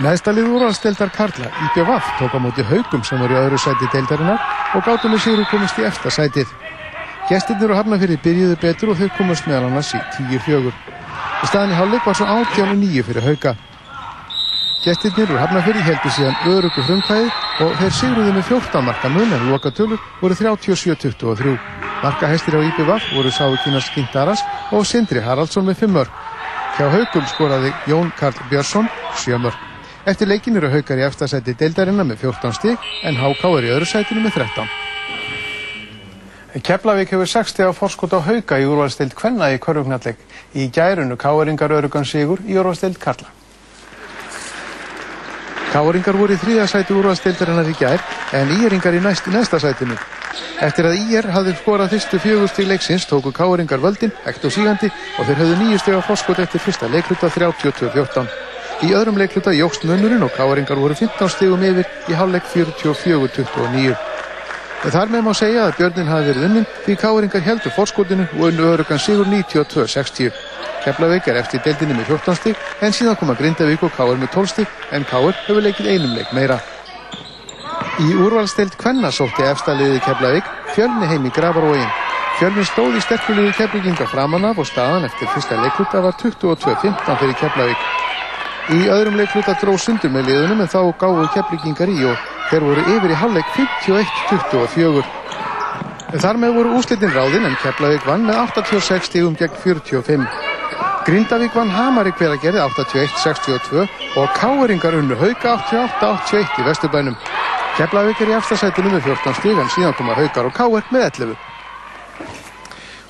Neðstalið úrvalstildar Karla, IPVAF, tók á móti haugum sem voru í öðru sæti deildarinnar og gáttu með sigur komist í eftir sætið. Gestirnir og Hafnafjörði byrjuðu betur og þau komast meðal annars í 10-4. Í staðin í hálfleik var svo 18-9 fyrir hauga. Gestirnir og Hafnafjörði heldur síðan örugu frumkvæði og þeir sigruðu með 14 marka mun en loka tölur voru 37-23. Markahæstir á IPVAF voru Sáukinas Kintaras og Sindri Haraldsson með 5 mörg. Hjá haugum skoraði Jón Karl Björnsson 7 mörg. Eftir leikin eru haukar í eftirsæti deildarinnar með 14 stík en HK er í öðru sætinu með 13. Keflavík hefur 60 á forskot á hauka í úrvalstild Kvenna í Körvugnalleg. Í gærunu káeringar örugan sigur í úrvalstild Karla. Káeringar voru í þrýða sæti úrvalstildarinnar í gær en íringar í næst, næsta sætinu. Eftir að Ír hafði skorað fyrstu fjögust í leiksins tóku káeringar völdin, ekt og sígandi og þeir höfðu nýju steg á forskot eftir fyrsta leikluta 32-14. Í öðrum leikluta jógst munurinn og káeringar voru 15 stegum yfir í hálfleik 44-29. Þar með má segja að björnin hafi verið unnin því káeringar heldur fórskotinu og unnu örugan sigur 92-60. Keflavík er eftir deildinni með 14 stig en síðan koma Grindavík og Káur með 12 stig en Káur hefur leikið einum leik meira. Í úrvalsteild Kvenna sótti efstaliðið Keflavík fjölni heim í Grafaróin. Fjölni stóð í sterkuliðu keflinginga framan af og staðan eftir fyrsta leikluta var 22-15 fyrir Keflavík. Í öðrum leikluta dró sundur með liðunum en þá gáðu keflingingar í og þeir voru yfir í halleg 51-24. Þar með voru úslitin ráðinn en Keflavík vann með 86 stígum gegn 45. Grindavík vann Hamari hveragerði 81-62 og Káeringar unnu Hauka 88-81 í Vesturbænum. Keflavík er í efstasætinu með 14 stíg en síðan koma Haukar og Káer með 11.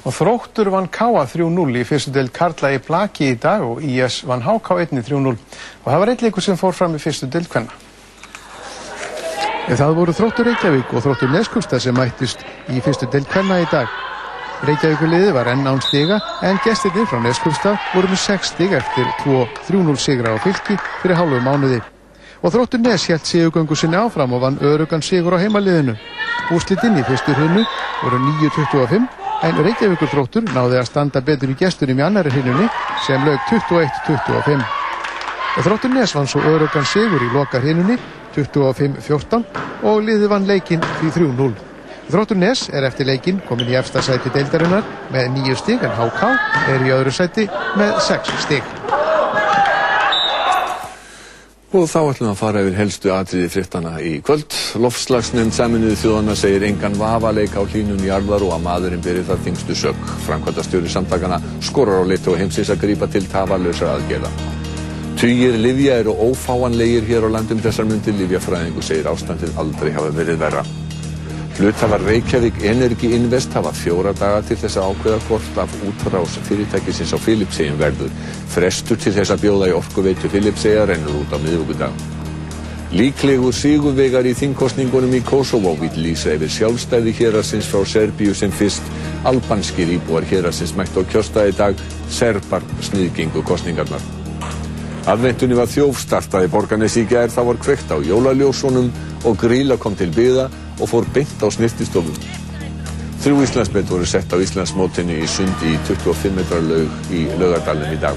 Og þróttur vann Káa 3-0 í fyrstu deild Karla í Blaki í dag og IS vann HK 1-3-0 og það var eitt leikur sem fór fram í fyrstu deild Kvenna. Það voru þróttur Reykjavík og þróttur Neskustad sem mættist í fyrstu deild Kvenna í dag. Reykjavíkuliði var enn án stiga en gestirni frá Neskustad voru með 6 stig eftir 2-3-0 sigra á fylki fyrir hálfu mánuði. Og þróttur Nes helt sigugöngu sinni áfram og vann örugan sigur á heimaliðinu. Úslitinn í fyrstu hunu voru 9-25 en Reykjavíkur þróttur náði að standa betur í gestunum í annari hinunni sem lög 21-25. Þróttur Nes vann svo örugan sigur í loka hinunni 25-14 og liði vann leikinn því 3-0. Þróttur Nes er eftir leikinn komin í efsta sæti deildarinnar með 9 stík en HK er í öðru sæti með 6 stík. Og þá ætlum við að fara yfir helstu atriði frittana í kvöld. Lofslagsnefnd saminuði þjóðana segir engan vafaleik á hlínun í arðar og að maðurinn byrjir það þingstu sög. Framkvæmda stjóri samtakana skorar á litu og heimsins að grípa til tafarlausra aðgerða. Tugir Livja eru ófáanlegir hér á landum þessar myndir. Livjafræðingu segir ástandið aldrei hafa verið verra. Hlutafar Reykjavík Energy Invest hafa fjóra daga til þess að ákveða hvort af útrás fyrirtækisins á Filipsegjum verður. Frestur til þess að bjóða í orkuveitu Filipsegja rennur út á miðvíkudag. Líklegur sigurvegar í þingkostningunum í Kosovo vil lýsa yfir sjálfstæði hérasins frá Serbíu sem fyrst. Albanskir íbúar hérasins mætt á kjörstaði dag. Serbar sniðgengu kostningarnar. Aðventunni var þjófstartað í Borganesi í gær, það var kveikt á jólaljósunum og gríla kom til byða og fór beint á snirtistofum. Þrjú Íslandsbett voru sett á Íslandsmótinu í sundi í 25 metrar laug í laugardalum í dag.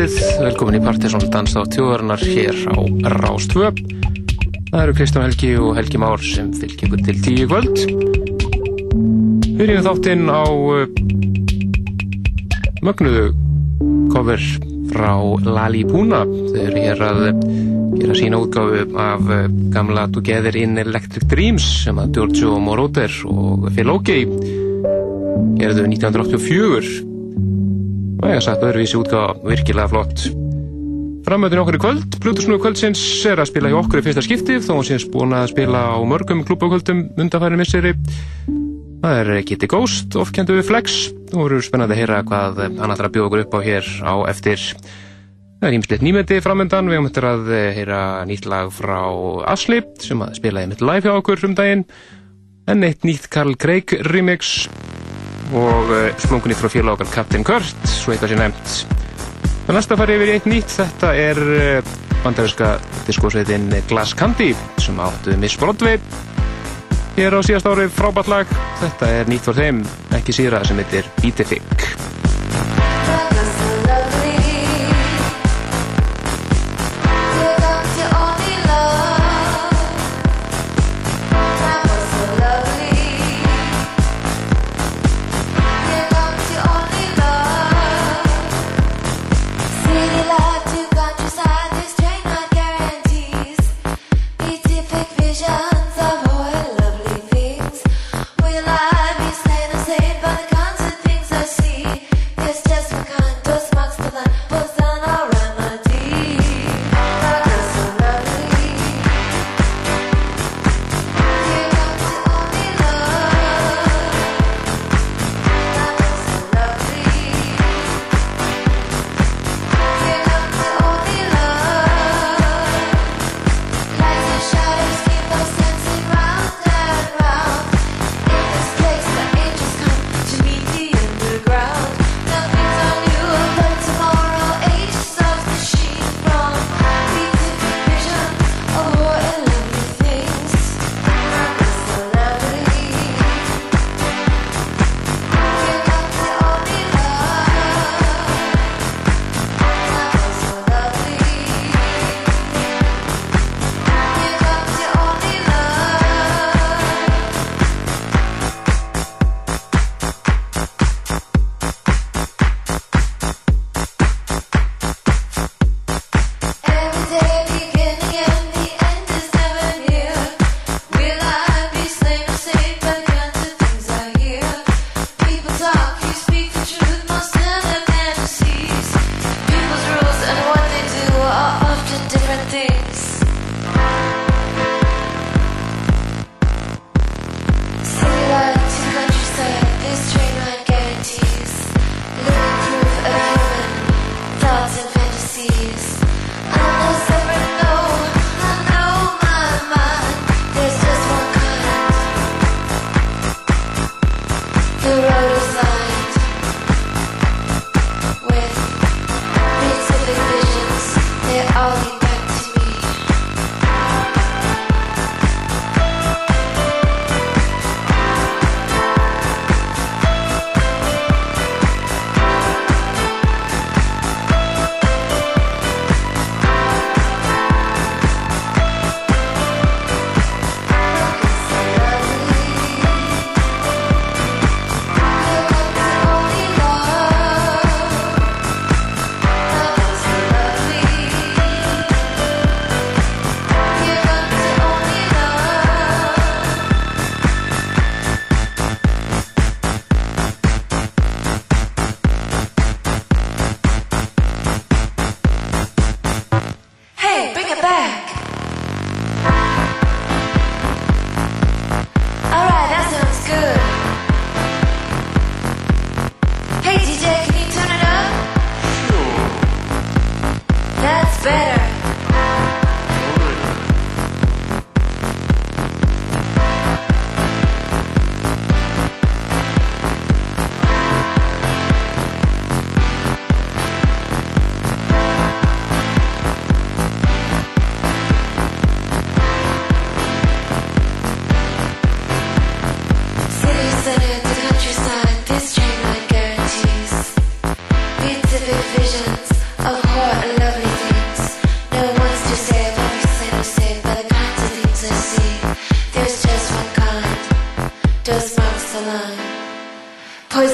kvöldið, velkomin í Partiðsson dans á tjóðarinnar hér á Rástvö. Það eru Kristján Helgi og Helgi Már sem ykkur til tíu kvöld. Byrjum þáttinn á uh, mögnuðu cover frá Lali Puna. Þau eru hér að uh, gera sína útgáfu af uh, gamla Together in Electric Dreams sem að Giorgio Moroder og Phil Oakey gerðu 1984 og ég hef sagt öðruvísi útgáða virkilega flott. Framöðin okkur í kvöld Plutusnúi kvöldsins er að spila í okkur í fyrsta skipti þó hún sést búin að spila á mörgum klúbakvöldum undanfæri misseri. Það er Kitty Ghost ofkendu við Flex og verður spennandi að heyra hvað hann ætlar að bjóða okkur upp á hér á eftir. Það er ímsleitt nýmyndi framöndan við eftir að heyra nýtt lag frá Asli sem að spilaði mitt live hjá okkur um daginn en eitt nýtt Karl Craig remix og uh, splungunni frá félag okkar Captain Kurt, svo eitthvað sé nefnt. Það næsta fari yfir í eitt nýtt, þetta er uh, bandarinska diskosveitin Glass Candy sem áttu Miss Broadway. Hér á síðast ári frábært lag, þetta er nýtt for þeim, ekki síra sem heitir Beat It Thick.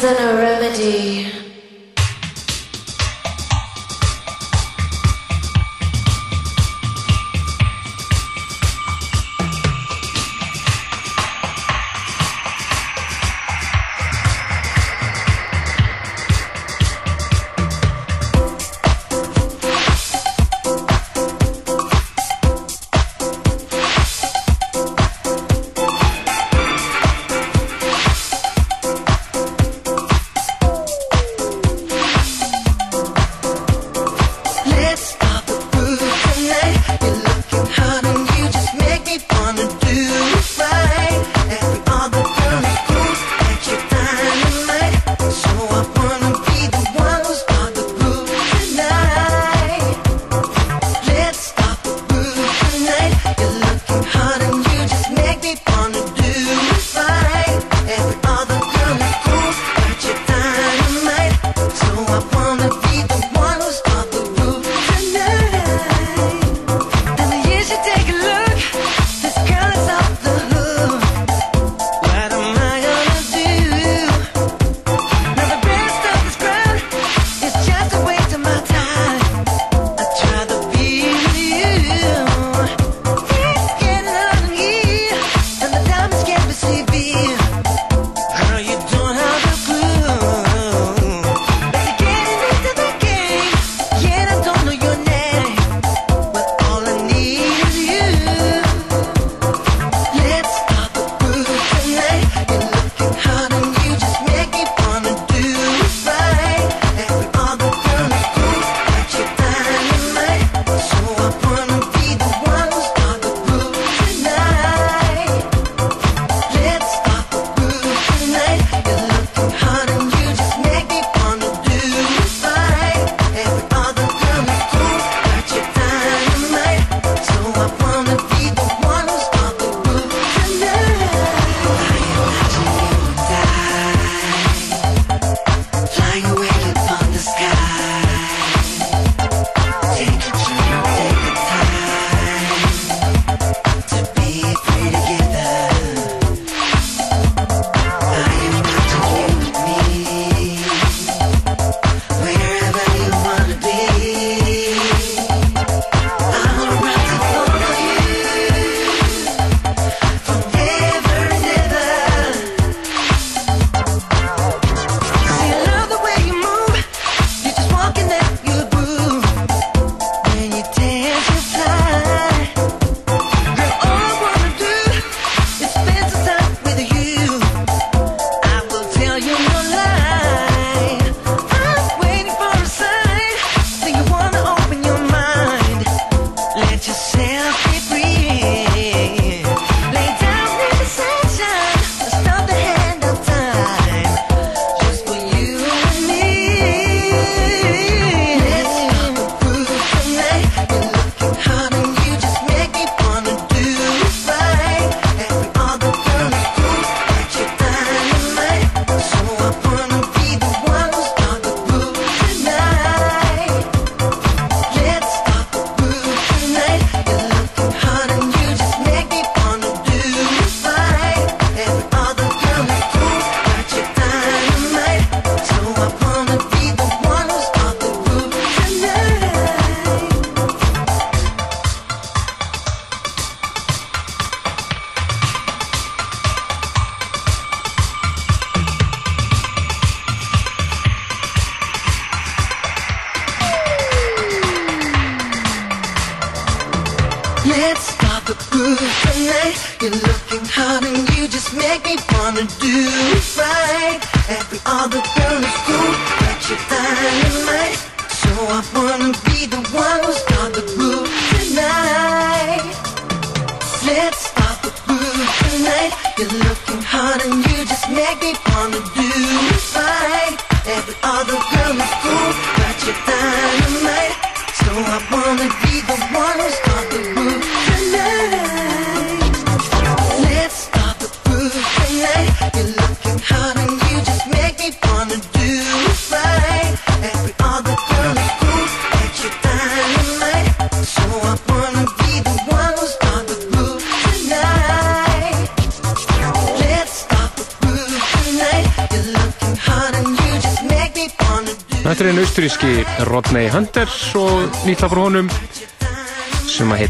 an array.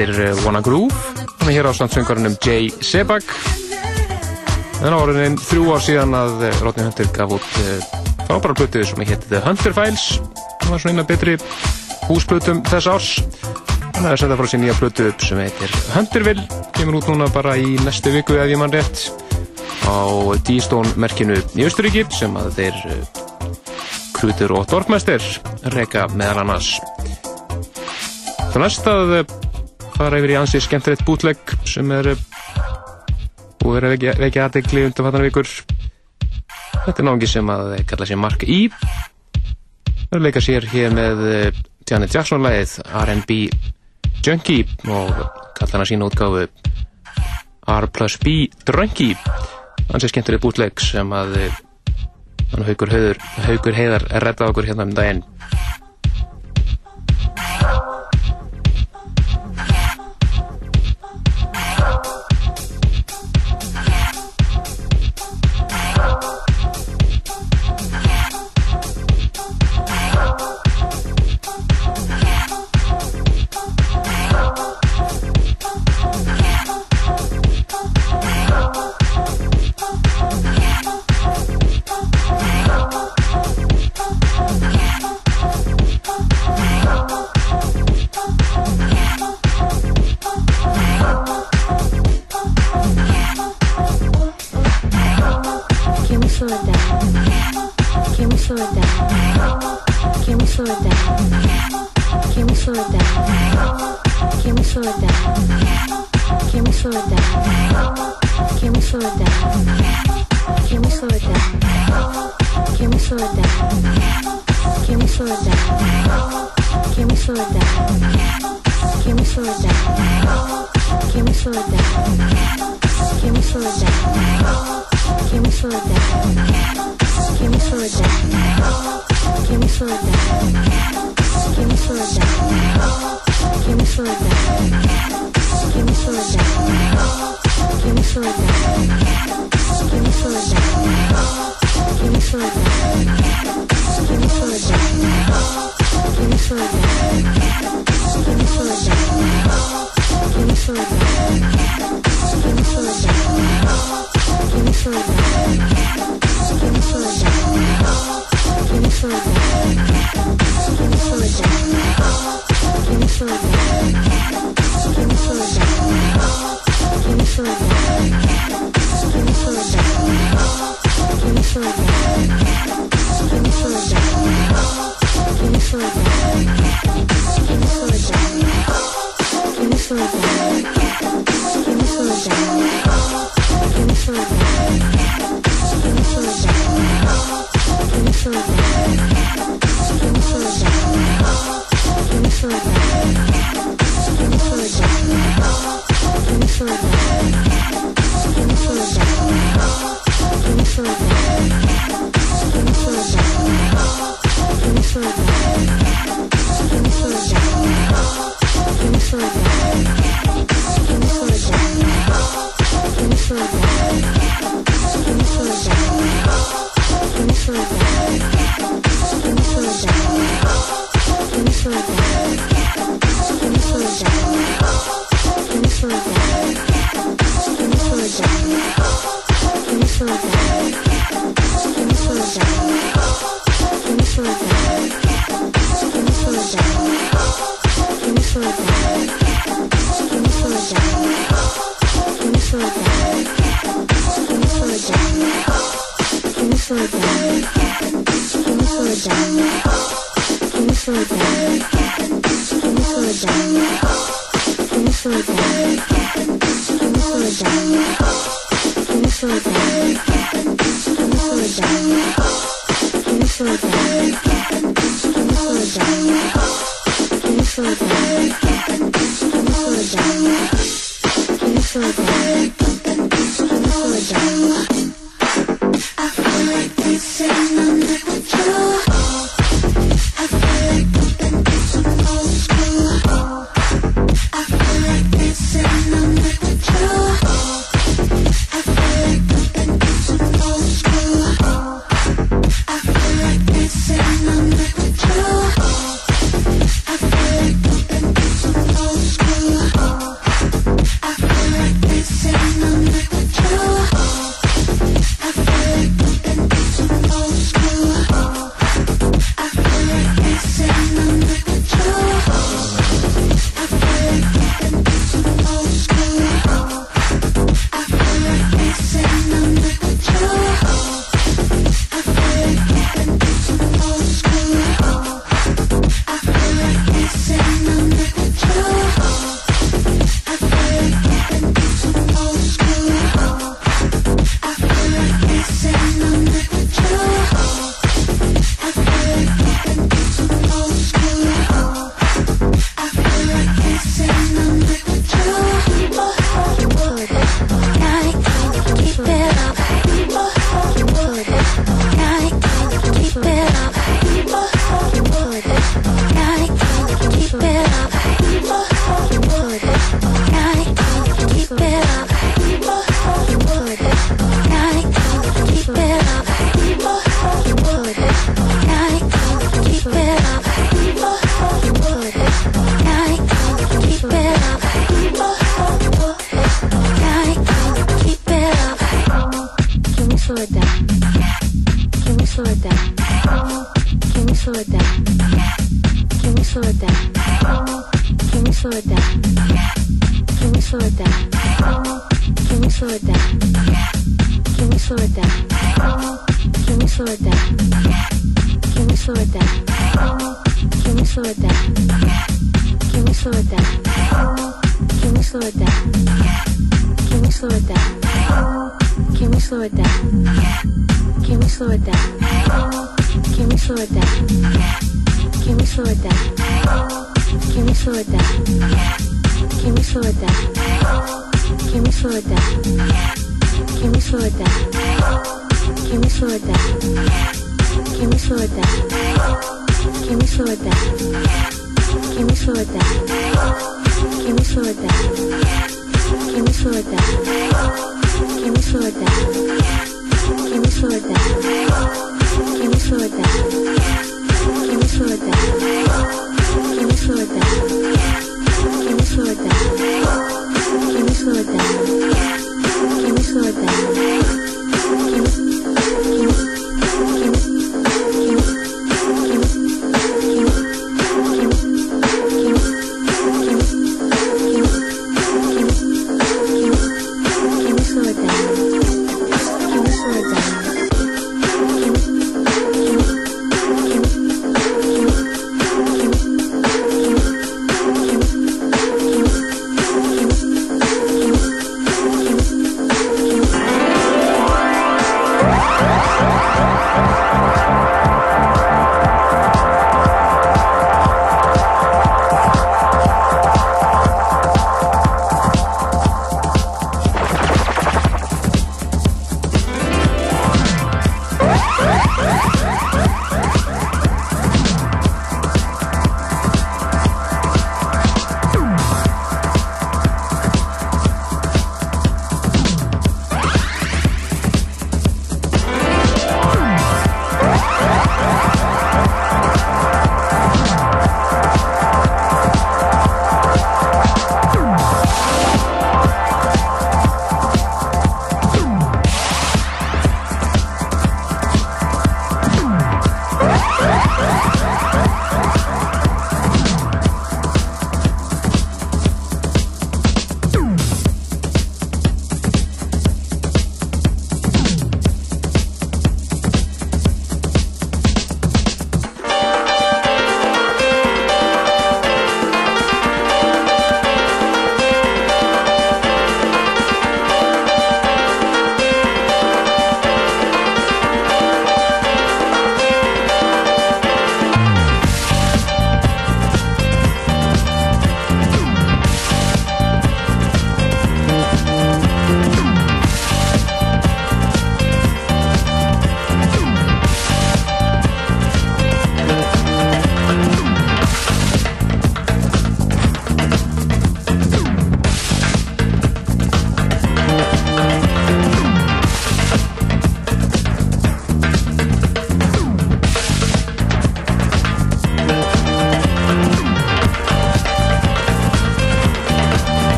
Heitir eh, Wanna Groove. Hann er hér á sandsöngarunum Jay Sebag þannig að áriðin þrjú ár síðan að eh, Rodney Hunter gaf út eh, frábæra blötu sem heitir The Hunter Files. Það var svona eina betri húsblötum þess árs. Þannig að setja frá sér nýja blötu sem heitir Hunterville. Kemur út núna bara í næstu viku ef ég mann rétt á D-Stone merkinu í Östuríki sem að þeir Krutur og Dorfmester reyka meðal annars. Það næst að fara yfir í ansið skemmtilegt bútlegg sem er eh, búið að vekja, vekja aðdegli undan fattan vikur. Þetta er náðungi sem að kalla sér Mark E. Það leika sér hér með eh, Janet Jackson læðið R&B Junkie og kalla hann að sína útgáfu R plus B Drunkie. Ansið skemmtilegt bútlegg sem að Þannig haugur, heiðar redda okkur hérna um daginn.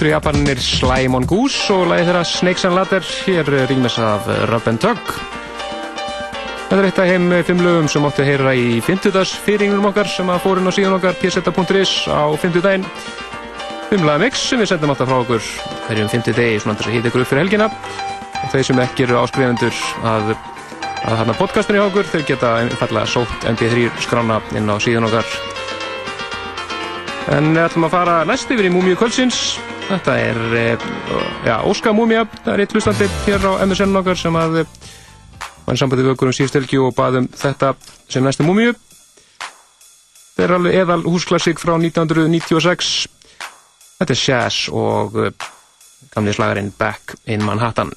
Eru Japanir Sly Mongoose og lagið þeirra Snakes and Ladder hér rýmis af Rub and Tug. Þetta er eitt af heim fimm lögum sem átti að heyra í 50dags fyriringunum okkar sem að fórin á síðan okkar pseta.is á 50 daginn fimm laga mix sem við sendum alltaf frá okkur hverjum 50 degi svona þess að hýta ykkur upp fyrir helgina. Og þeir sem ekki eru áskrifundur að, að þarna podcastinu hjá okkur þeir geta einfallega sótt mp3 skrána inn á síðan okkar. En við ætlum að fara næst yfir í Múmiu Kvöldsins. Þetta er, já, Óska Múmia, það er eitt hlustandi hér á MSN okkar sem að var í sambandi við okkur um síðstelgi og baðum þetta sem næstu Múmiu. Þetta er alveg eðal húsklassik frá 1996. Þetta er Shaz og gamli slagarinn Back in Manhattan.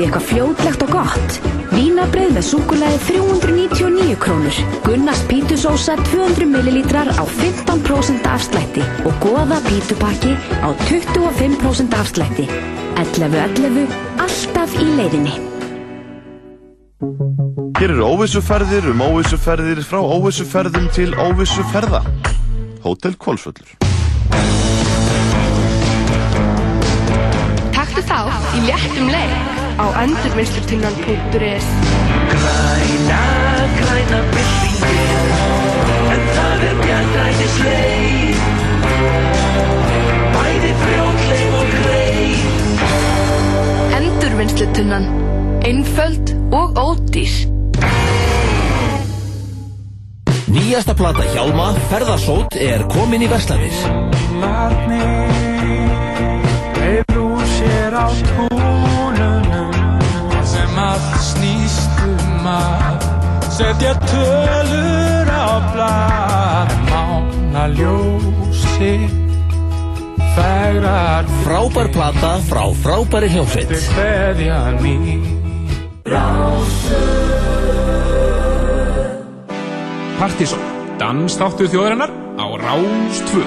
Því eitthvað fljótlegt og gott? Vínabrið með súkulæði 399 krónur. Gunnars pítusósa 200 millilítrar á 15% afslætti og goða pítupakki á 25% afslætti. 11.11. Alltaf í leiðinni. Hér eru óvissuferðir um óvissuferðir frá óvissuferðum til óvissuferða. Hótel Kvolsvöllur. Taktu þá í léttum leik á endurvinnslutinnan.is Græna, græna byltingin En það er bjargrænisleið Bæði frjótleif og greið Endurvinnslutinnan. Einföld og ódýr. Nýjasta plata Hjálma, Ferðarsót, er komin í Verslanir. Hefur úr sér á tónunum að setja tölur á blað mána ljósi fegrar Frábær plata frá frábæri hljómsveit. Partíson, dansþáttur þjóðarinnar á Rástvö.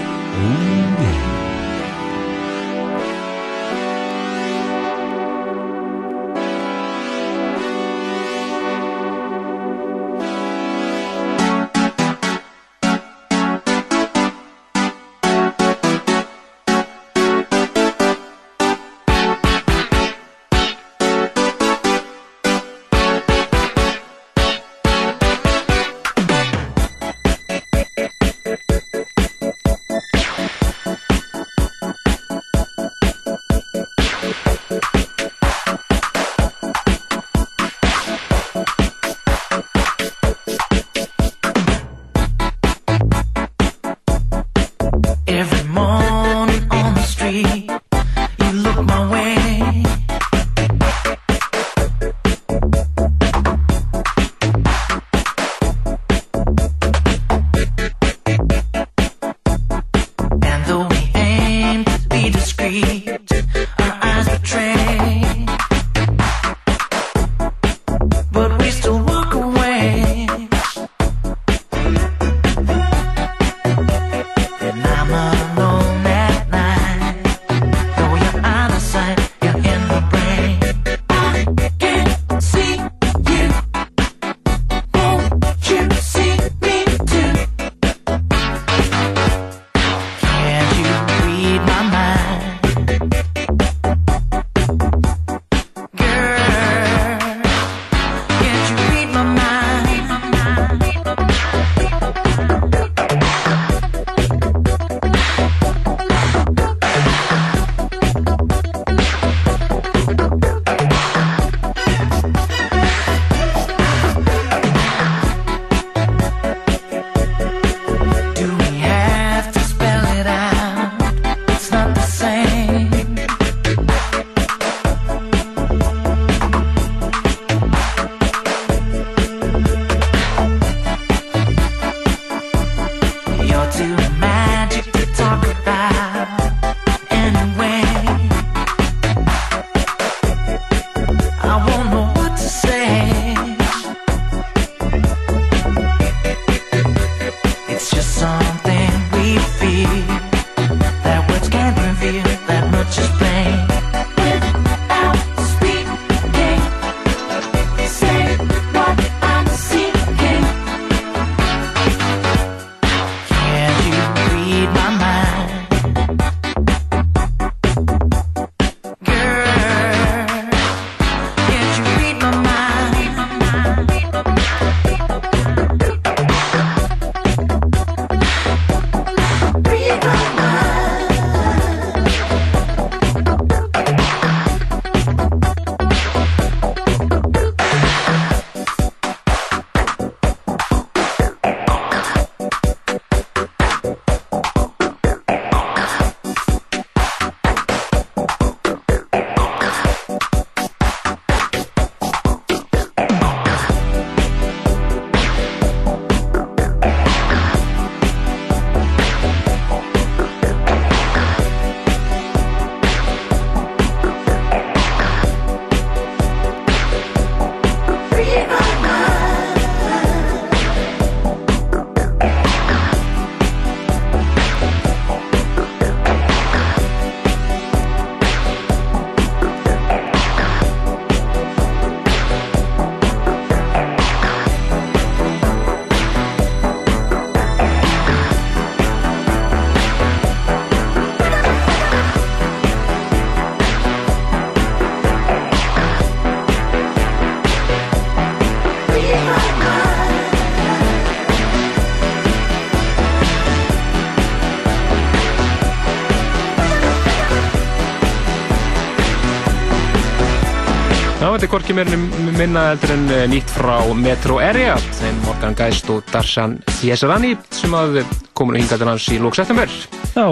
Þetta er meira en minna heldur en eh, nýtt frá Metro Area, þeim Morgan Geist og Darshan Yeserani sem að komur hingað til hans í lók september. Já,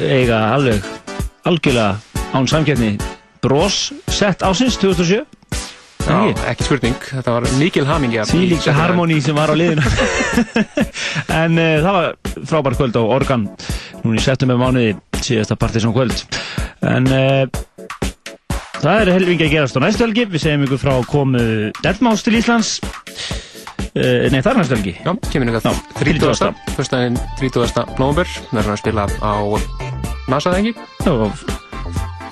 eiga alveg algjörlega án samkeppni bros sett ásins 2007 Já, ekki? spurning, þetta var mikil hamingja. Því líka harmoni sem var á liðinu. En uh, það var frábær kvöld á Organ Núna í settum með mánuði síðasta partysón kvöld. En uh, það er helvingi að gerast á næstu helgi. Við segjum ykkur frá komu Deadmau5 til Íslands. Uh, Nei, það næstu helgi. Já, kemur ykkur 30. Fyrstæðin 30. november Við erum að spila á NASA-þengi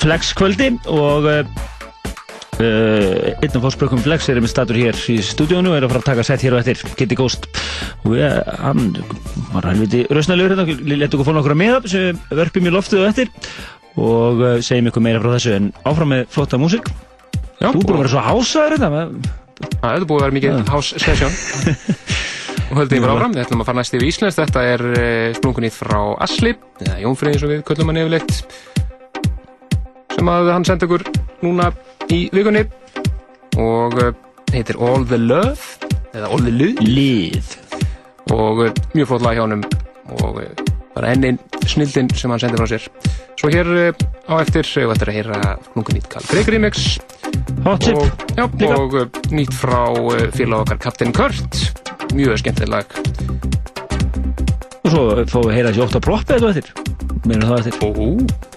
Flex kvöldi og uh, einn af fórspökkum Flex er með statur hér í stúdíónu og er að fara að taka sett hér og eftir. Kitty Ghost. Og við, hann var helviti rausnalegur hérna. Letur okkur fóna okkur að miða sem við verpum í loftið og eftir og uh, segjum ykkur meira frá þessu en áfram með flotta músík. Já, Þú búin að vera svo hásaður þetta er búin að vera mikið house session. Og höldum við áfram, við ætlum að fara næst yfir Íslands þetta er uh, sprungunýtt frá Asli eða Jónfrið eins og við köllum hann yfirleitt sem að hann sendi okkur núna í vikunni. Og uh, heitir All the Love eða All the Love. Og mjög flott lag hjá hann og bara enn einn snildin sem hann sendi frá sér. Svo hér uh, á eftir við ættum að heyra klungun nýtt Carl Greg remix. Hot og, já, og uh, nýtt frá uh, félag okkar Captain Kurt. Mjög skemmtileg lag. Og svo fáum við að heyra þessi 8 proppi eða eftir. Meina það eftir. Ó.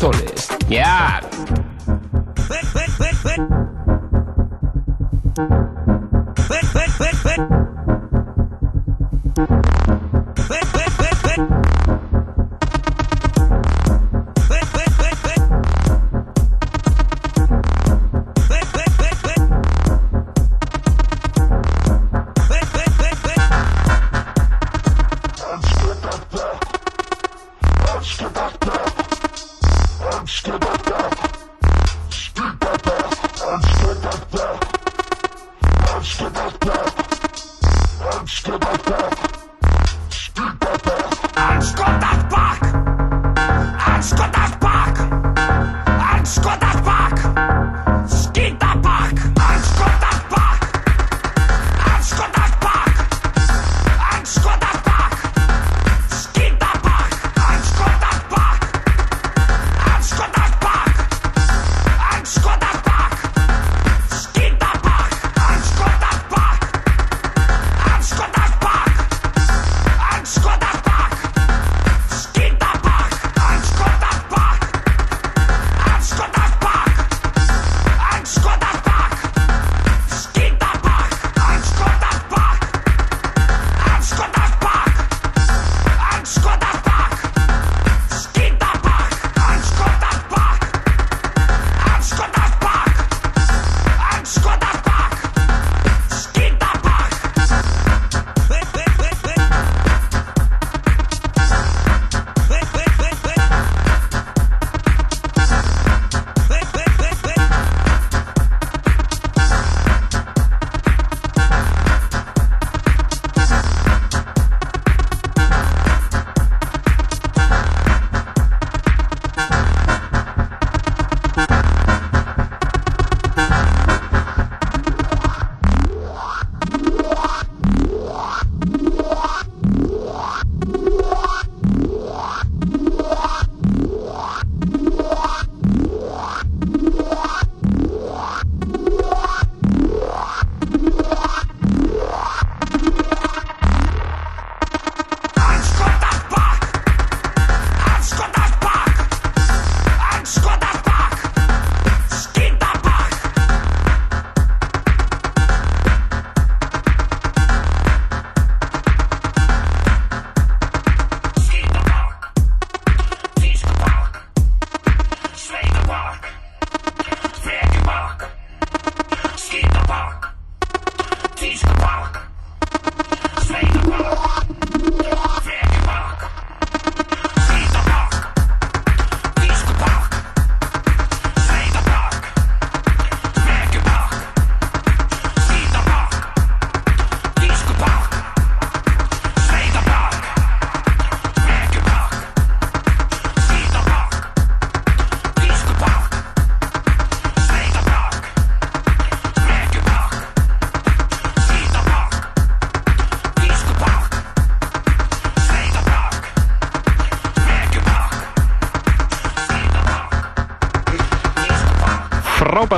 Danstónlist. Já. frábært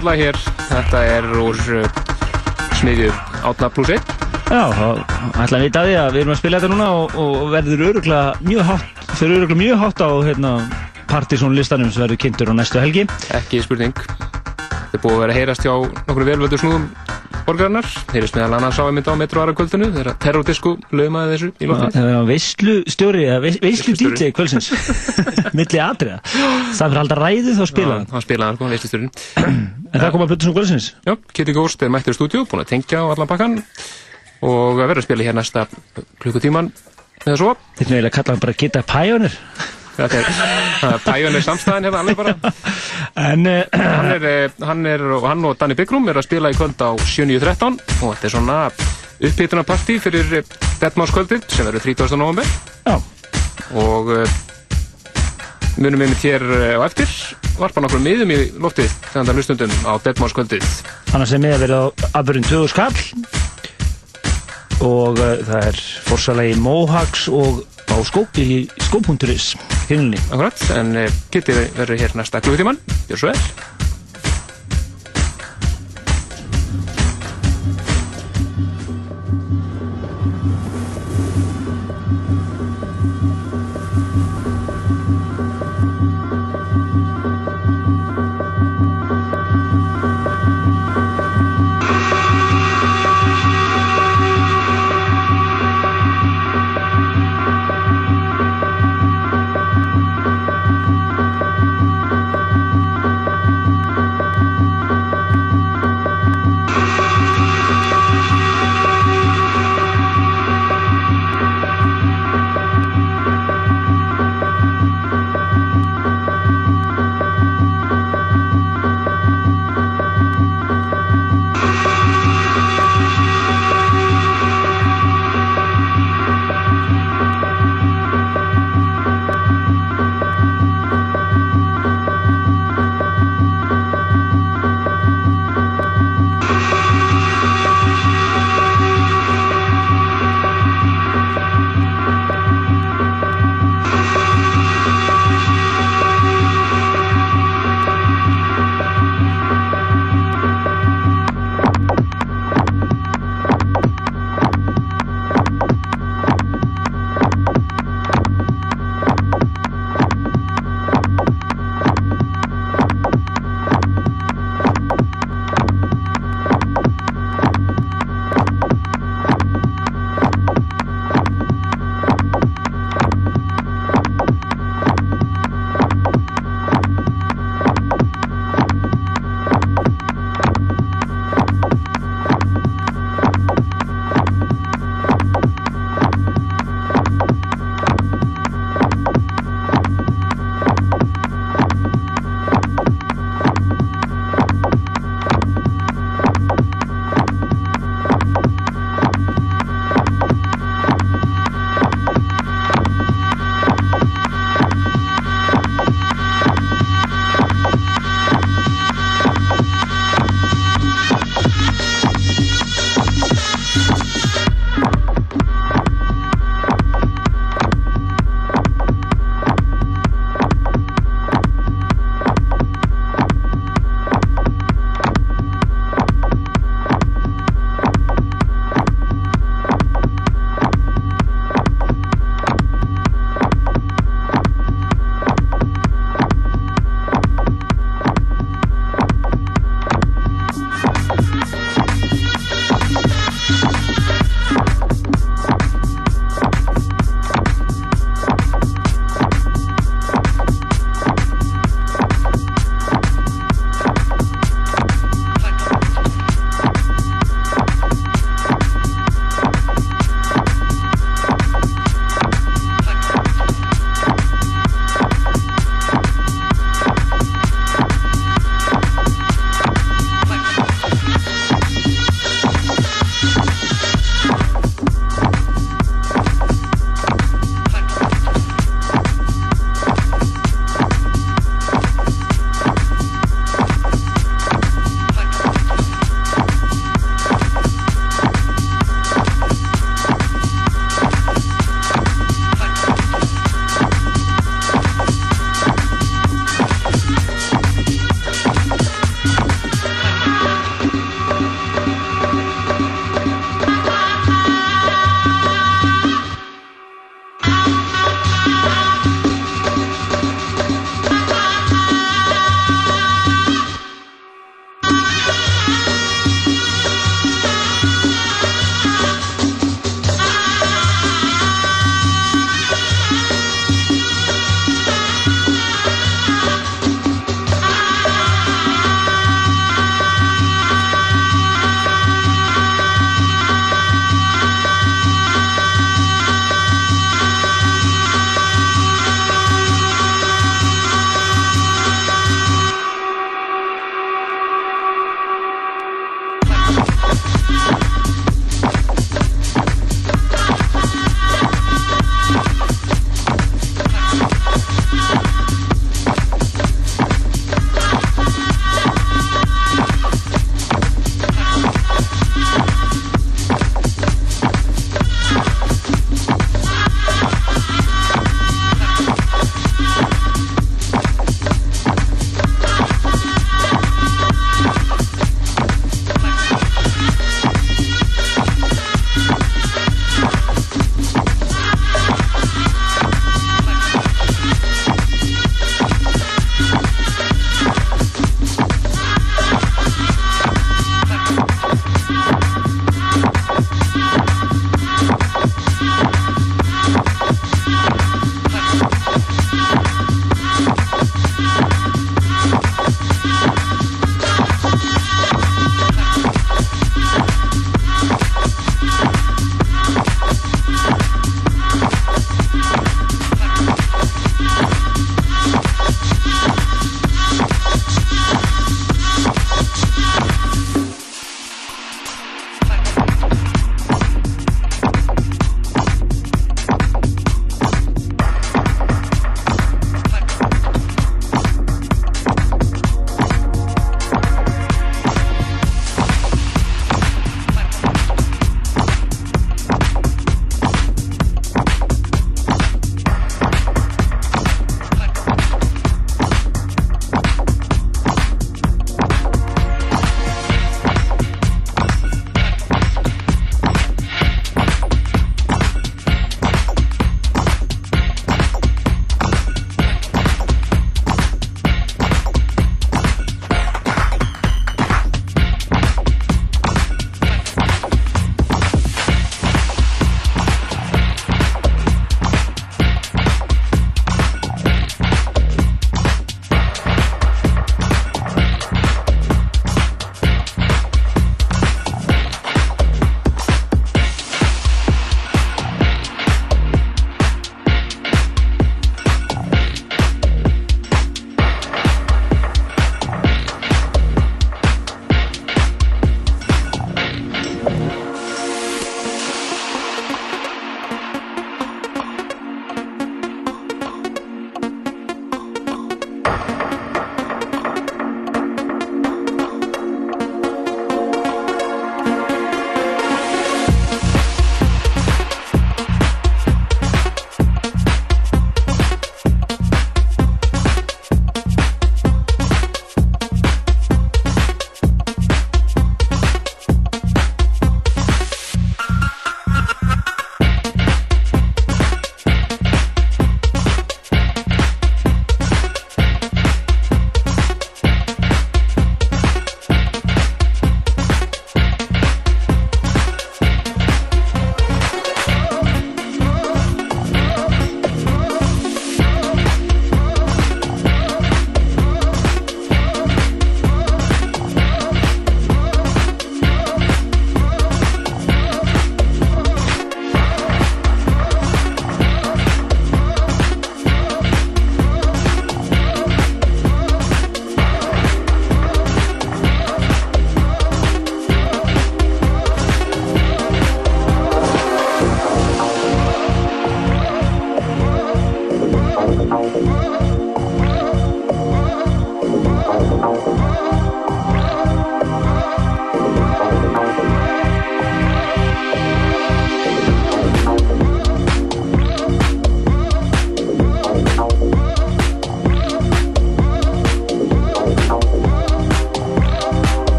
lag hér. Þetta er úr uh, smiðju átna pluss 1 Já, þá ætla að vita að því að við erum að spila þetta núna og, og verður öruglega mjög hátt fyrir öruglega mjög hátt á hérna, Partizón listanum sem verður kynntur á næstu helgi. Ekki spurning. Er búið að vera að heyrast hjá nokkru velvöldu snúðum borgarinnar. Heyrist meðal annars á einmitt á metro aðra kvöldinu þegar terrordisku lögmaði þessu í lótið Það var veislu stjóri, eða veis- veislu DJ kvölsins milli atriða. Það fyrir alltaf ræðu þá spila hann hann spilaði hann sko, veistlistjórinn En það kom að Plutusson kvölsins Já, Kitty Ghost er mættur í stúdíu, búin að tengja á allan bakkan og vera að spila hér næsta klukkutíman eða svo Þetta er eiginlega að kalla hann bara Gita Pioneer Þetta er, það er Pioneer samstæðin hérna alveg bara En uh, hann, er, eh, hann, er, hann og Danny Byggrum er að spila í kvöld á 7.13 og þetta er svona upphituna partí fyrir Deadmás kvöldið sem verður 30. november Já. og uh, munum við mitt hér eh, á eftir. Varpa nokkrum miðum í loftið þegar það hlustundum á Deadmánskvöldið Annars er með að vera á afbjörn 20 skall og uh, það er fórsalegi Mohawks og á skóp í skóp.is. Akkurat, en uh, Kitty verður hér næsta klukkutíman Gjör svo vel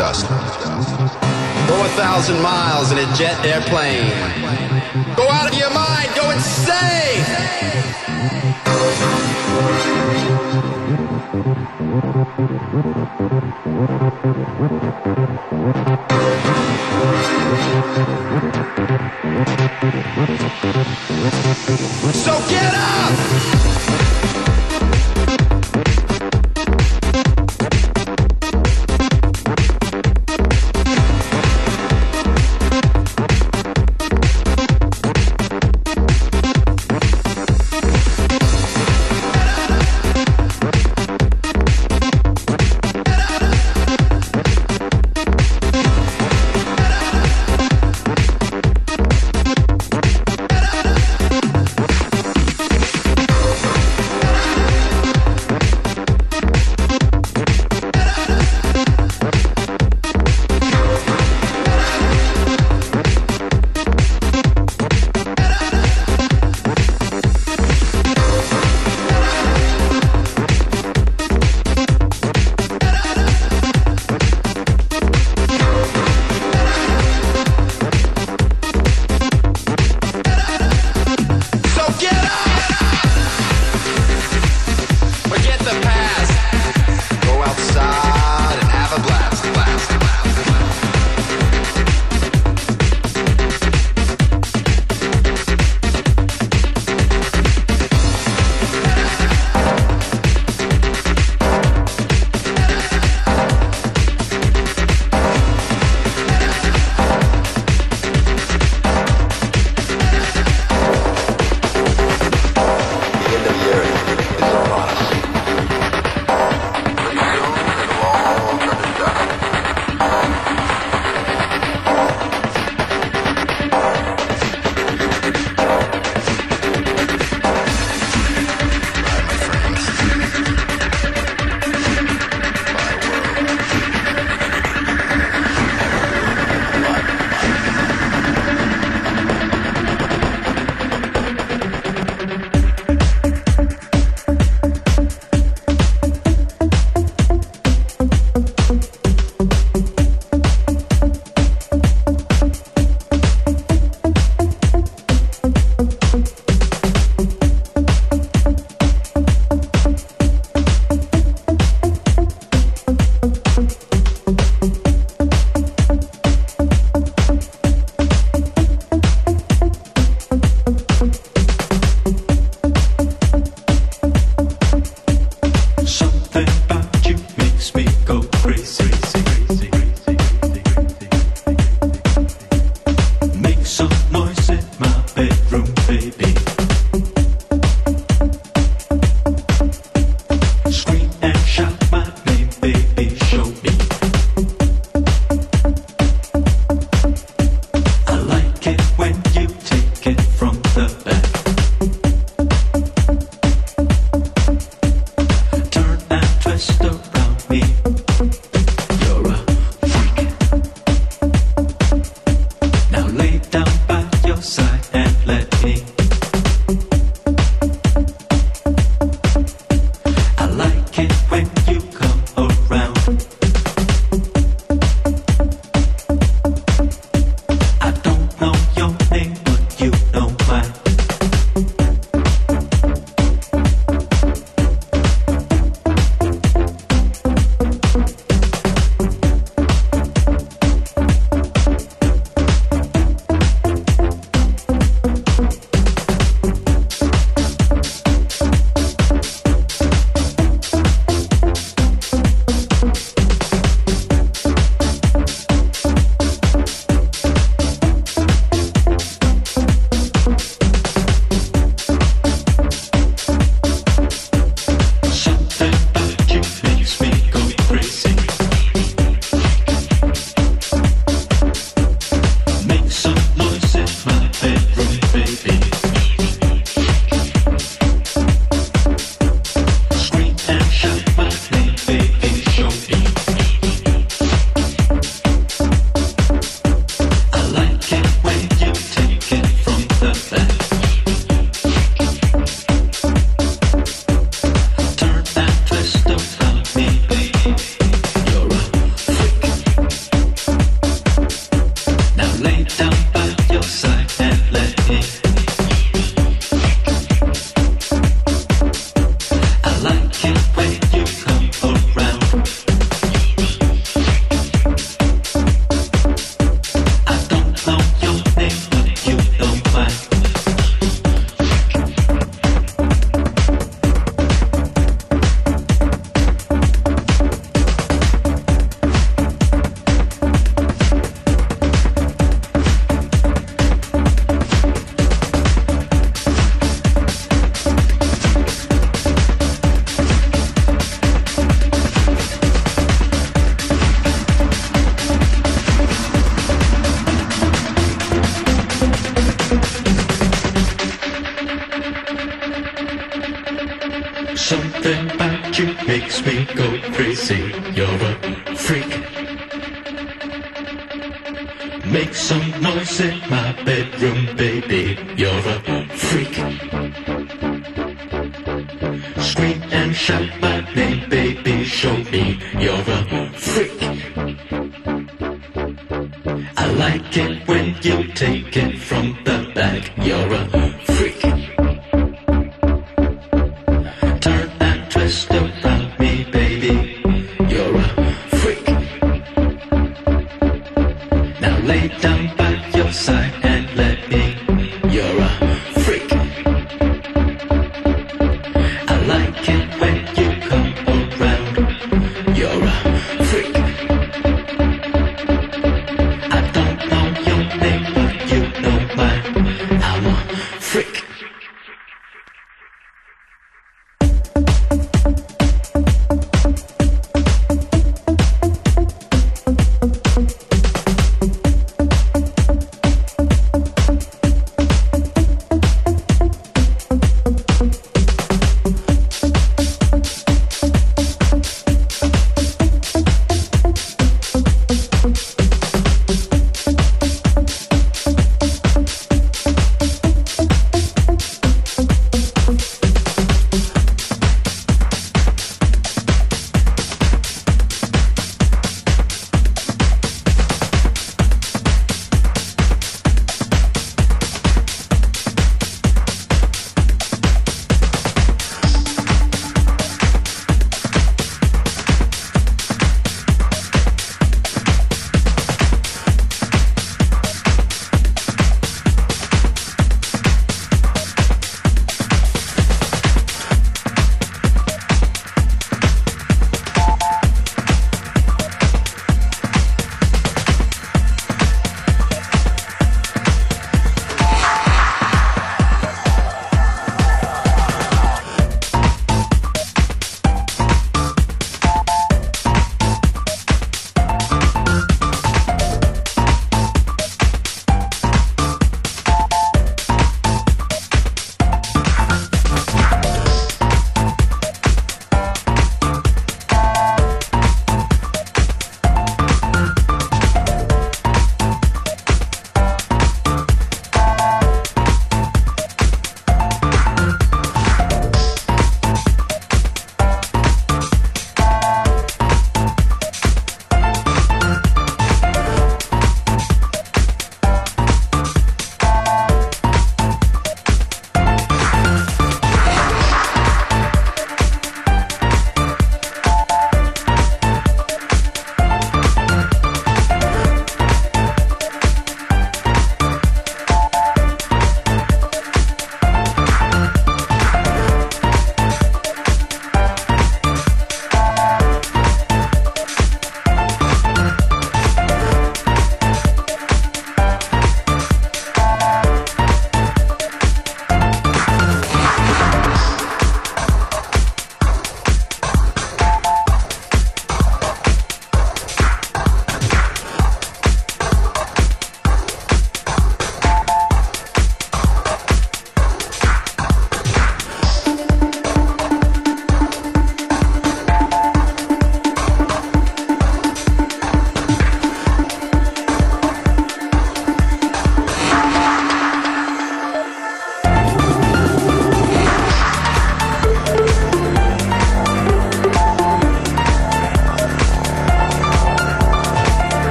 dust. Go a thousand miles in a jet airplane.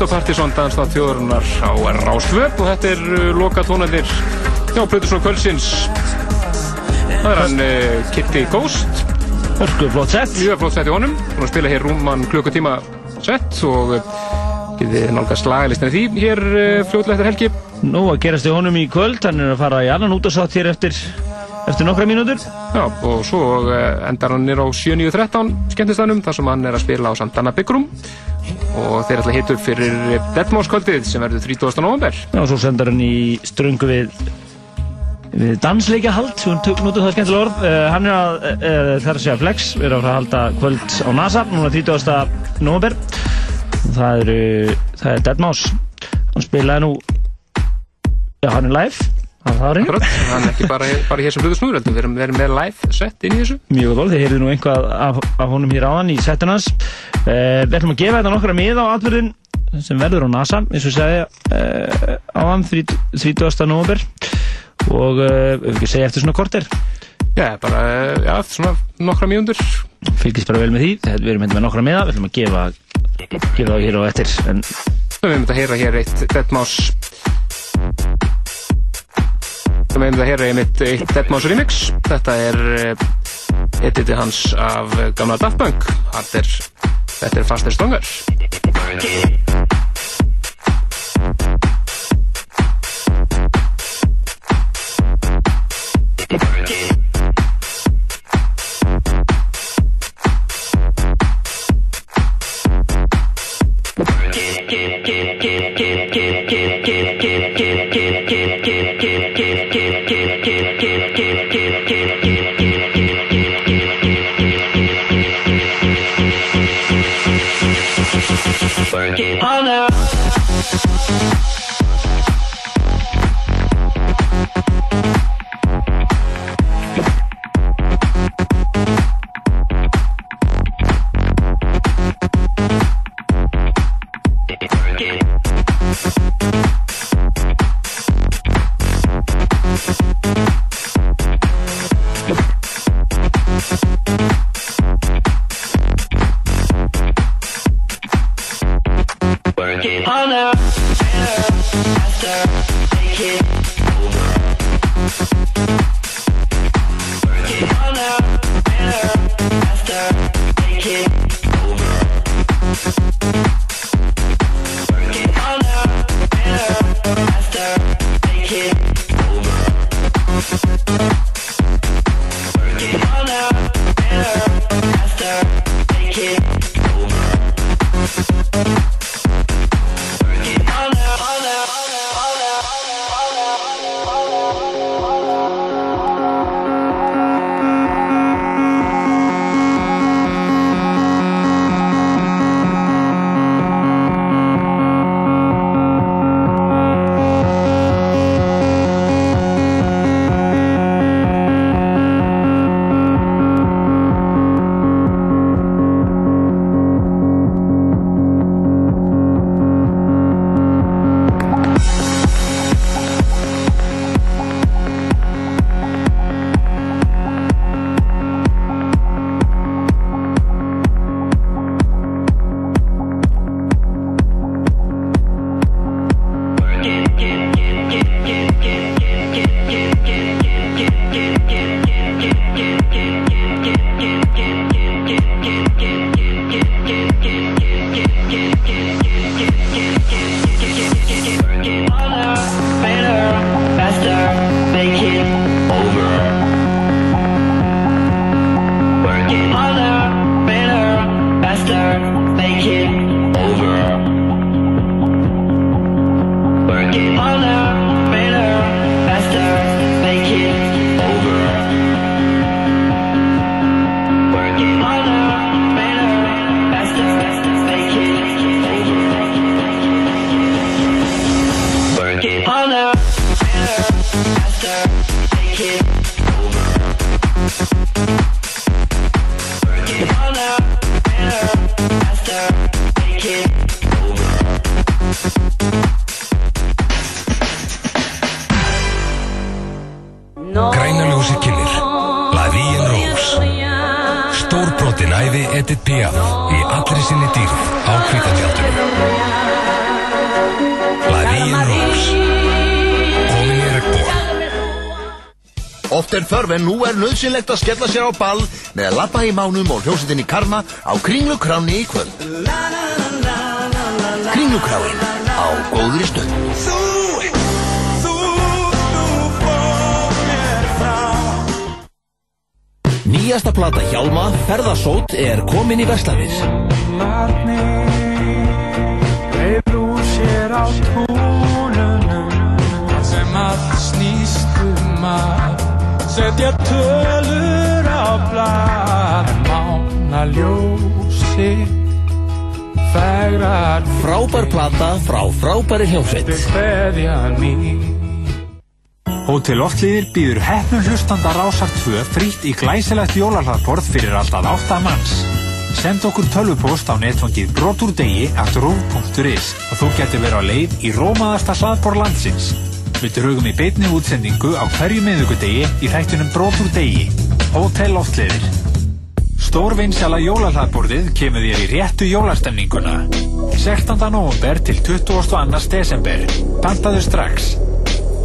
Á Partisón danstátt þjóðarinnar á Rástvöp og þetta er uh, loka tónandir hjá Plutusson Kvölsins það er hann uh, Kitty Ghost. Hörku flott sett. Mjög flott sett í honum. Hún spila hér rúman klukkutíma sett og uh, getið nálgast lagalistin því hér uh, fljóðlega eftir helgi. Nú að gerast í honum í kvöld, hann er að fara í annan útasátt hér eftir, eftir nokkra mínútur. Já, og svo uh, endar hann nýr á 7.9.13 skemmtistanum þar sem hann er að spila á Santana Byggrum og þeir ætla að hita upp fyrir Deadmau5-kvöldið sem verður 30. november. Já, og svo sendar hann í ströngu við, við dansleikahald, sem hann tök notu það skemmtilega orð. Uh, hann er að, uh, það er að segja Flex, er að fara að halda kvöld á NASA, núna 30. november. Það er, það er Deadmau5. Hann spilaði nú, já, hann er live. Það er er ekki bara, bara hér sem hlutur snúður, við erum, við erum með live set inn í þessu. Mjög vel, þið heyrðu nú einhvað af, af honum hér áðan í setun hans. Uh, við ætlum að gefa þetta nokkra mið á atverðin sem verður á NASA, eins og segja uh, áðan, 30. november og uh, við ekki segja eftir svona korter. Já, bara, já, svona nokkra mínútur. Fylgist bara vel með því, Þetta- erum hérna með nokkra miða, við ætlum að gefa, gefa það hér á eftir. En Við erum að heyra hér eitt Deadmau5 Við erum að heyra einmitt eitt Deadmau5 remix Þetta er uh, editi hans af eh, gamla Daft Punk Þetta er, þetta er Faster Stronger get better, better, Faster, take it skella sér á ball með að lappa í mánum og hljómsveitinni Karma á Kringlukráni í kvöld. Kringlukráin á góðri stöð. Nýjasta plata Hjálma, Ferðarsót, er komin í Vestlandir. Dreif úr sér á túnunum Það sem allt snýst um Setja tölur á blad Mána ljósi Fegrar Frábær plata frá frábæri hljómsveit. Hótel Loftlíðir býður hefnum hlustanda Rásar 2 frýtt í glæsilegt jólahlaðborð fyrir alltaf 8 manns. Send okkur tölvupost á netfangið brotúrdegi at rúf.is og þú getur verið á leið í rómaðasta hlaðborð landsins. Við drögum í beitni útsendingu á hverju miðugudegi í þættunum brotúrdegi. Hótel Loftlíðir. Stórvinnsala jólahlaðborðið kemur þér í réttu jólastemninguna. 16. november til 22. desember. Pantaðu strax.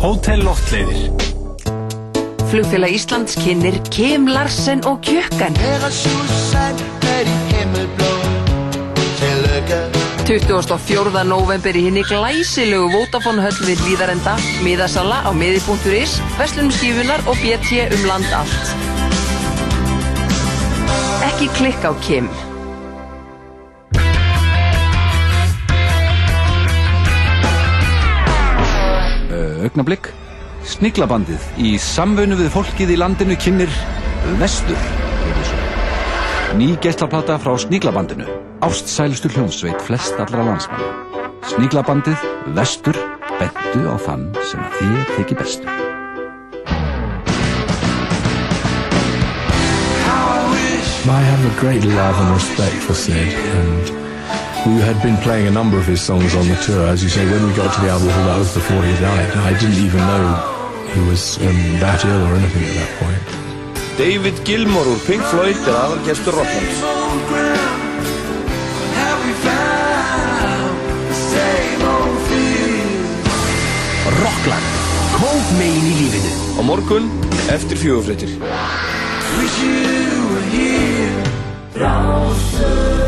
Hótel Loftleiðir. Flugfélag Íslands kynir Kim Larsen og Kjökkan. 24. november í hinni glæsilegu Vodafone höll við Líðarenda, miðasala á miði.is, Veslunum skífunar og BT um land allt. Ekki klikka á Kim. Ögnablikk. Sniglabandið í samfunnu við fólkið í landinu kynir Vestur. Ný geislaplata frá Sniglabandinu. Ástsælustu hljómsveit flest allra landsmanna. Sniglabandið Vestur. Bentu á þann sem þér þykir bestur. I have a great love and respect for Sid, and we had been playing a number of his songs on the tour. As you say, when we got to the album, well, that was before he died. I didn't even know he was um, that ill or anything at that point. David Gilmour úr Pink Floyd er aðalgestur Rocklands. Rockland. Kók megin í lífinu. Á morgun, eftir fjögufréttir. 老师。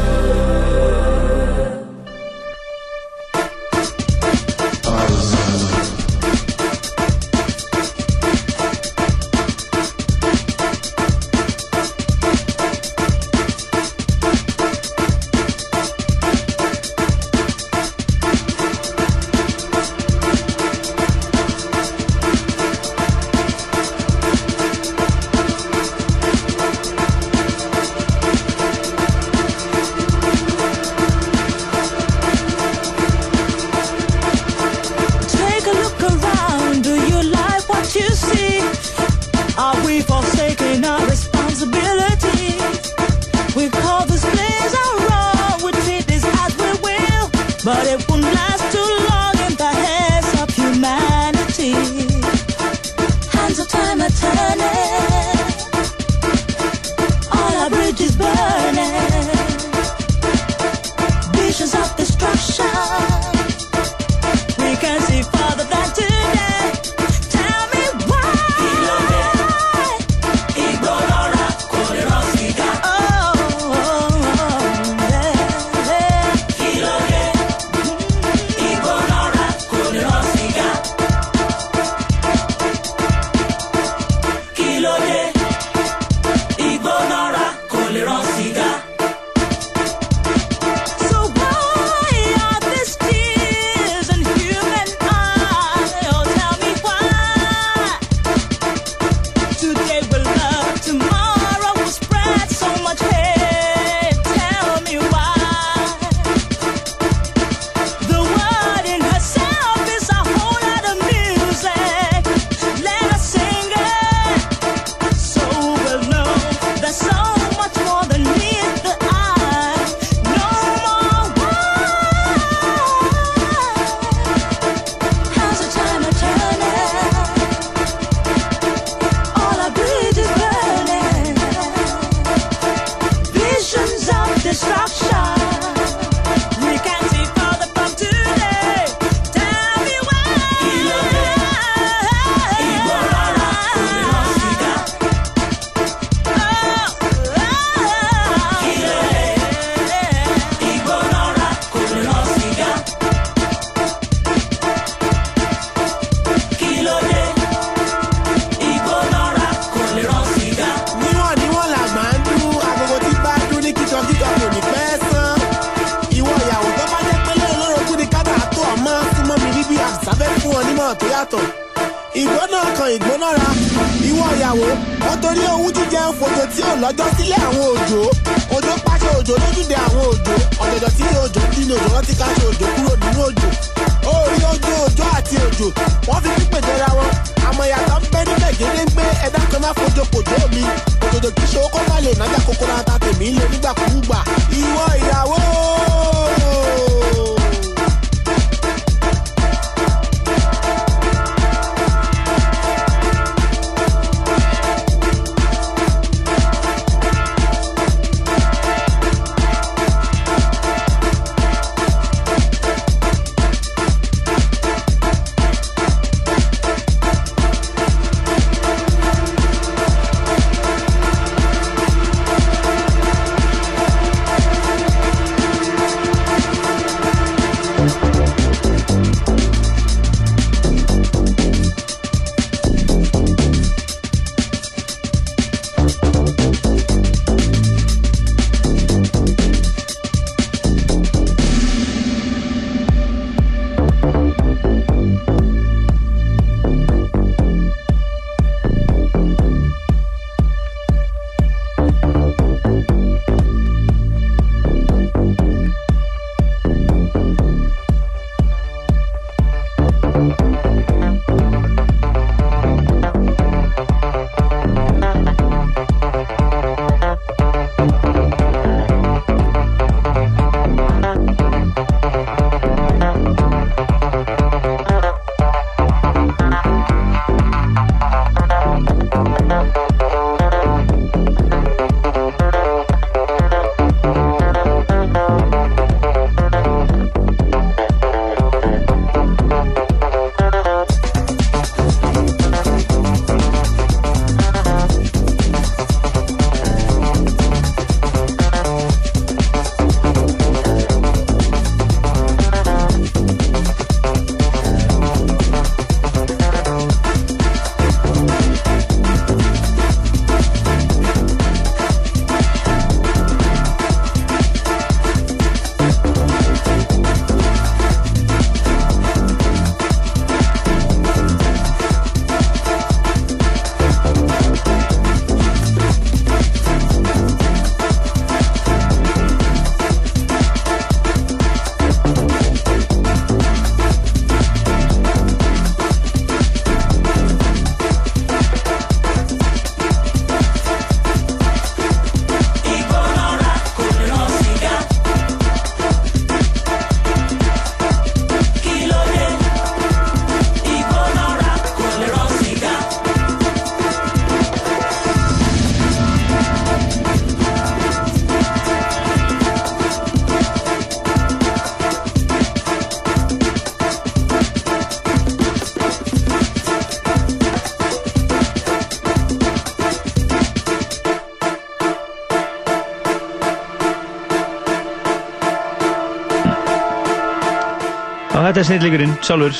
Þetta er snillíkurinn sjálfur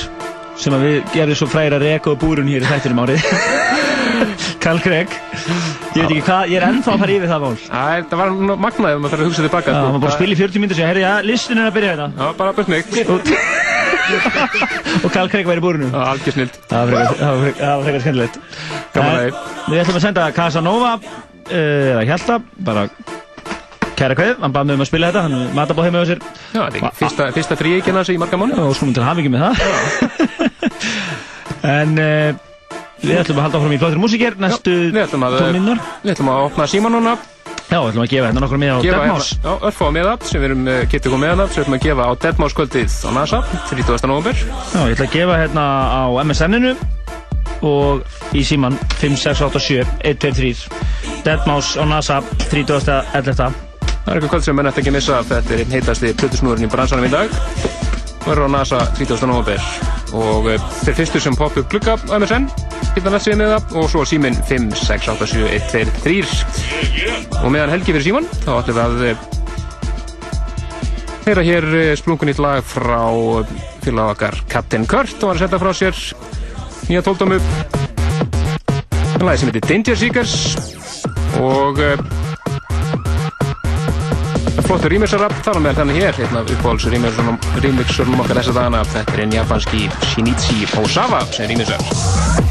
sem við gerum svo fræra reka og búrun hér í þættinum árið. Karl Craig Ég veit ekki hvað, ég er ennþá að fara yfir það mál. Æ, það var magnaði ef maður þarf að hugsa tilbaka. Já, sko. maður bara spila í 40 myndir og segja, herri, já, listin er að byrja hérna. Já, bara best mig. Og Karl Craig væri í búrinu. Já, algjör snild Það var frekar- skemmtilegt. Gaman En að því. Við ætlum að senda Casanova eh, eða Hjalta, bara kæra kveð, hann bað mig um að spila þetta hann matabóð heima á sér. Já, þetta fyrsta, fyrsta fríeikina þessi í marga mánu og til að hafa ekki með það. En uh, við ætlum að halda áfram í flottir músíker næstu ætlum tónminnar við ætlum að opna síma núna. Já, við ætlum að gefa hérna nokkur með á gefa Deadmau5 hérna- Já, örfá meða sem við erum, eh, getur komið meðan sem við ætlum að gefa á Deadmau5 kvöldið á NASA 30. november Já, ég ætla að gefa hérna á MSN-inu og í síman 5687 123 Deadmau5 á NASA 30.11. Það er eitthvað kvöld sem menn ætti ekki að missa þetta er einn heitasti plötusnúðurinn í bransanum í dag. Og er á NASA 30. november og eh, þeir fyrstu sem poppu glugga á MSN hérna næst síðan með það og svo síminn 5, 6, 8, 7, 1, 2, 3 og meðan helgi fyrir síman þá ætlum við að eh, heyra hér eh, splunkunýtt lag frá eh, félag okkar Captain Kurt og er að setja frá sér nýja tóldómu lagi sem heitir Danger Seekers. Og flottur rýmixara, þar á meðal þannig hér, hérna uppáhalds rýmixurum okkar þessa dagana, þetta er einn japanski Shinichi Osawa sem rýmixar.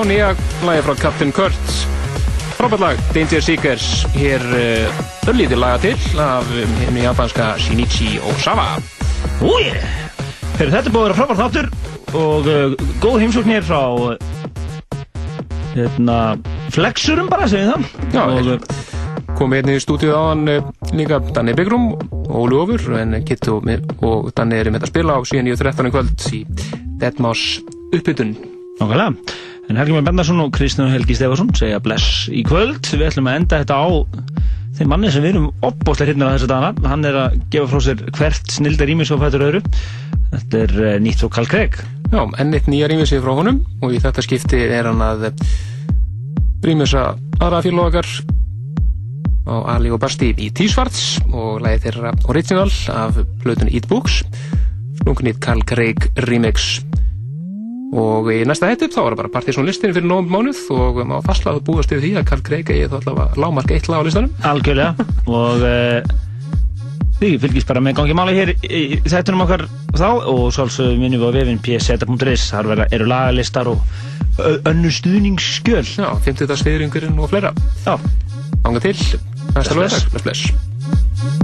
Já, nýja lagi frá Captain Kurt frábært lag, Danger Seekers. Hér uh, örlítið laga til af henni japanska Shinichi Osawa. Úi, Heyrðu, þetta er búið að vera frábært þáttur og uh, góð heimsókn hér frá uh, hérna, flexurum bara, segjum það. Já, og, komið einnig í stúdíu á hann líka Danni Byggrum og Óli Ofur en Kittu og, og Danni erum þetta að spila á síðan 9.13 í kvöld í Deadmás uppbytun Nákvæmlega. En Helgi Már Bendarsson og Kristján Helgi Stefansson segja bless í kvöld. Við ætlum að enda þetta á þeim manni sem við erum opbóðslega hryfnir á þessa dagana. Hann er að gefa frá sér hvert snildar ímis og fættur öðru. Þetta er uh, nýtt frá Karl Craig. Já, enn eitt nýja rýmisið frá honum og í þetta skipti er hann að rýmisa aðra félóðakar á Ali og Basti í T-Svarts og læði þeirra original af plötun Eat Books slungnið Karl Craig remix og í næsta hætti þá var það bara partysónlistin fyrir nógum mánuð og maður fastlaði að búast yfir því að Karl Craig eigi þá allavega lámark eitt lag á listanum. Algjörlega. Og uh, því fylgist bara með gangi máli hér í þættunum okkar þá og svolsögum minnum við á vefin pseta.is þar eru lagalistar og ö- önnur stuðningsskjöl. Já, 50. sviðringurinn og fleira. Já. Ánga til, næsta lögðar, bless bless